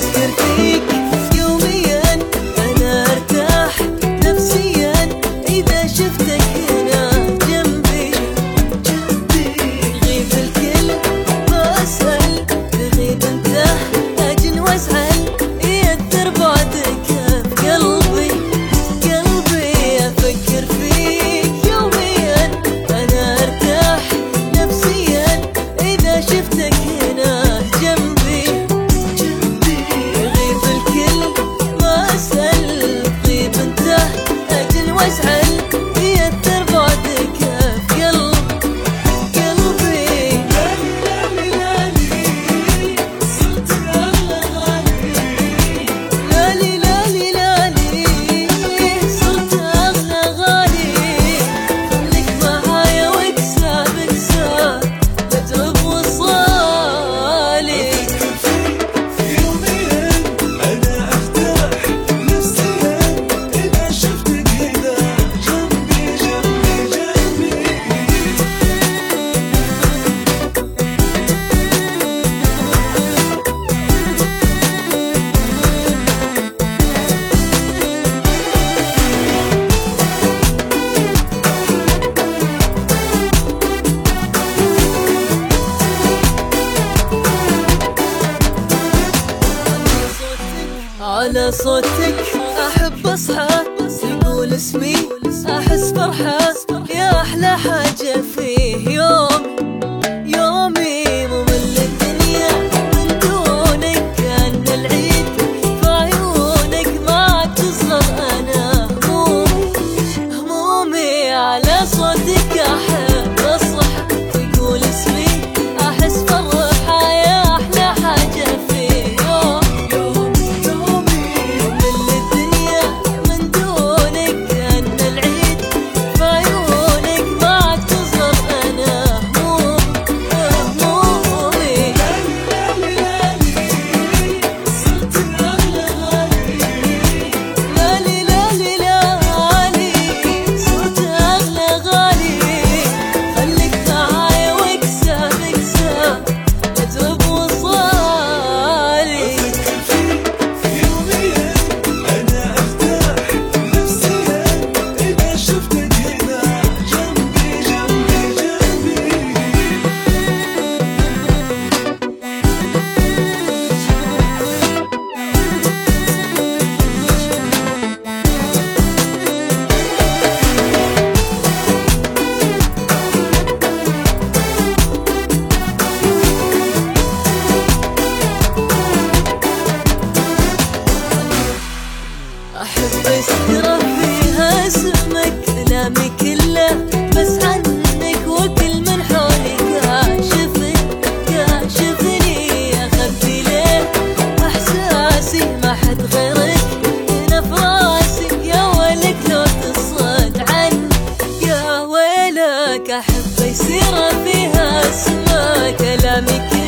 te على صوتك أحب أصحى تقول اسمي أحس فرحة يا أحلى حب dynamique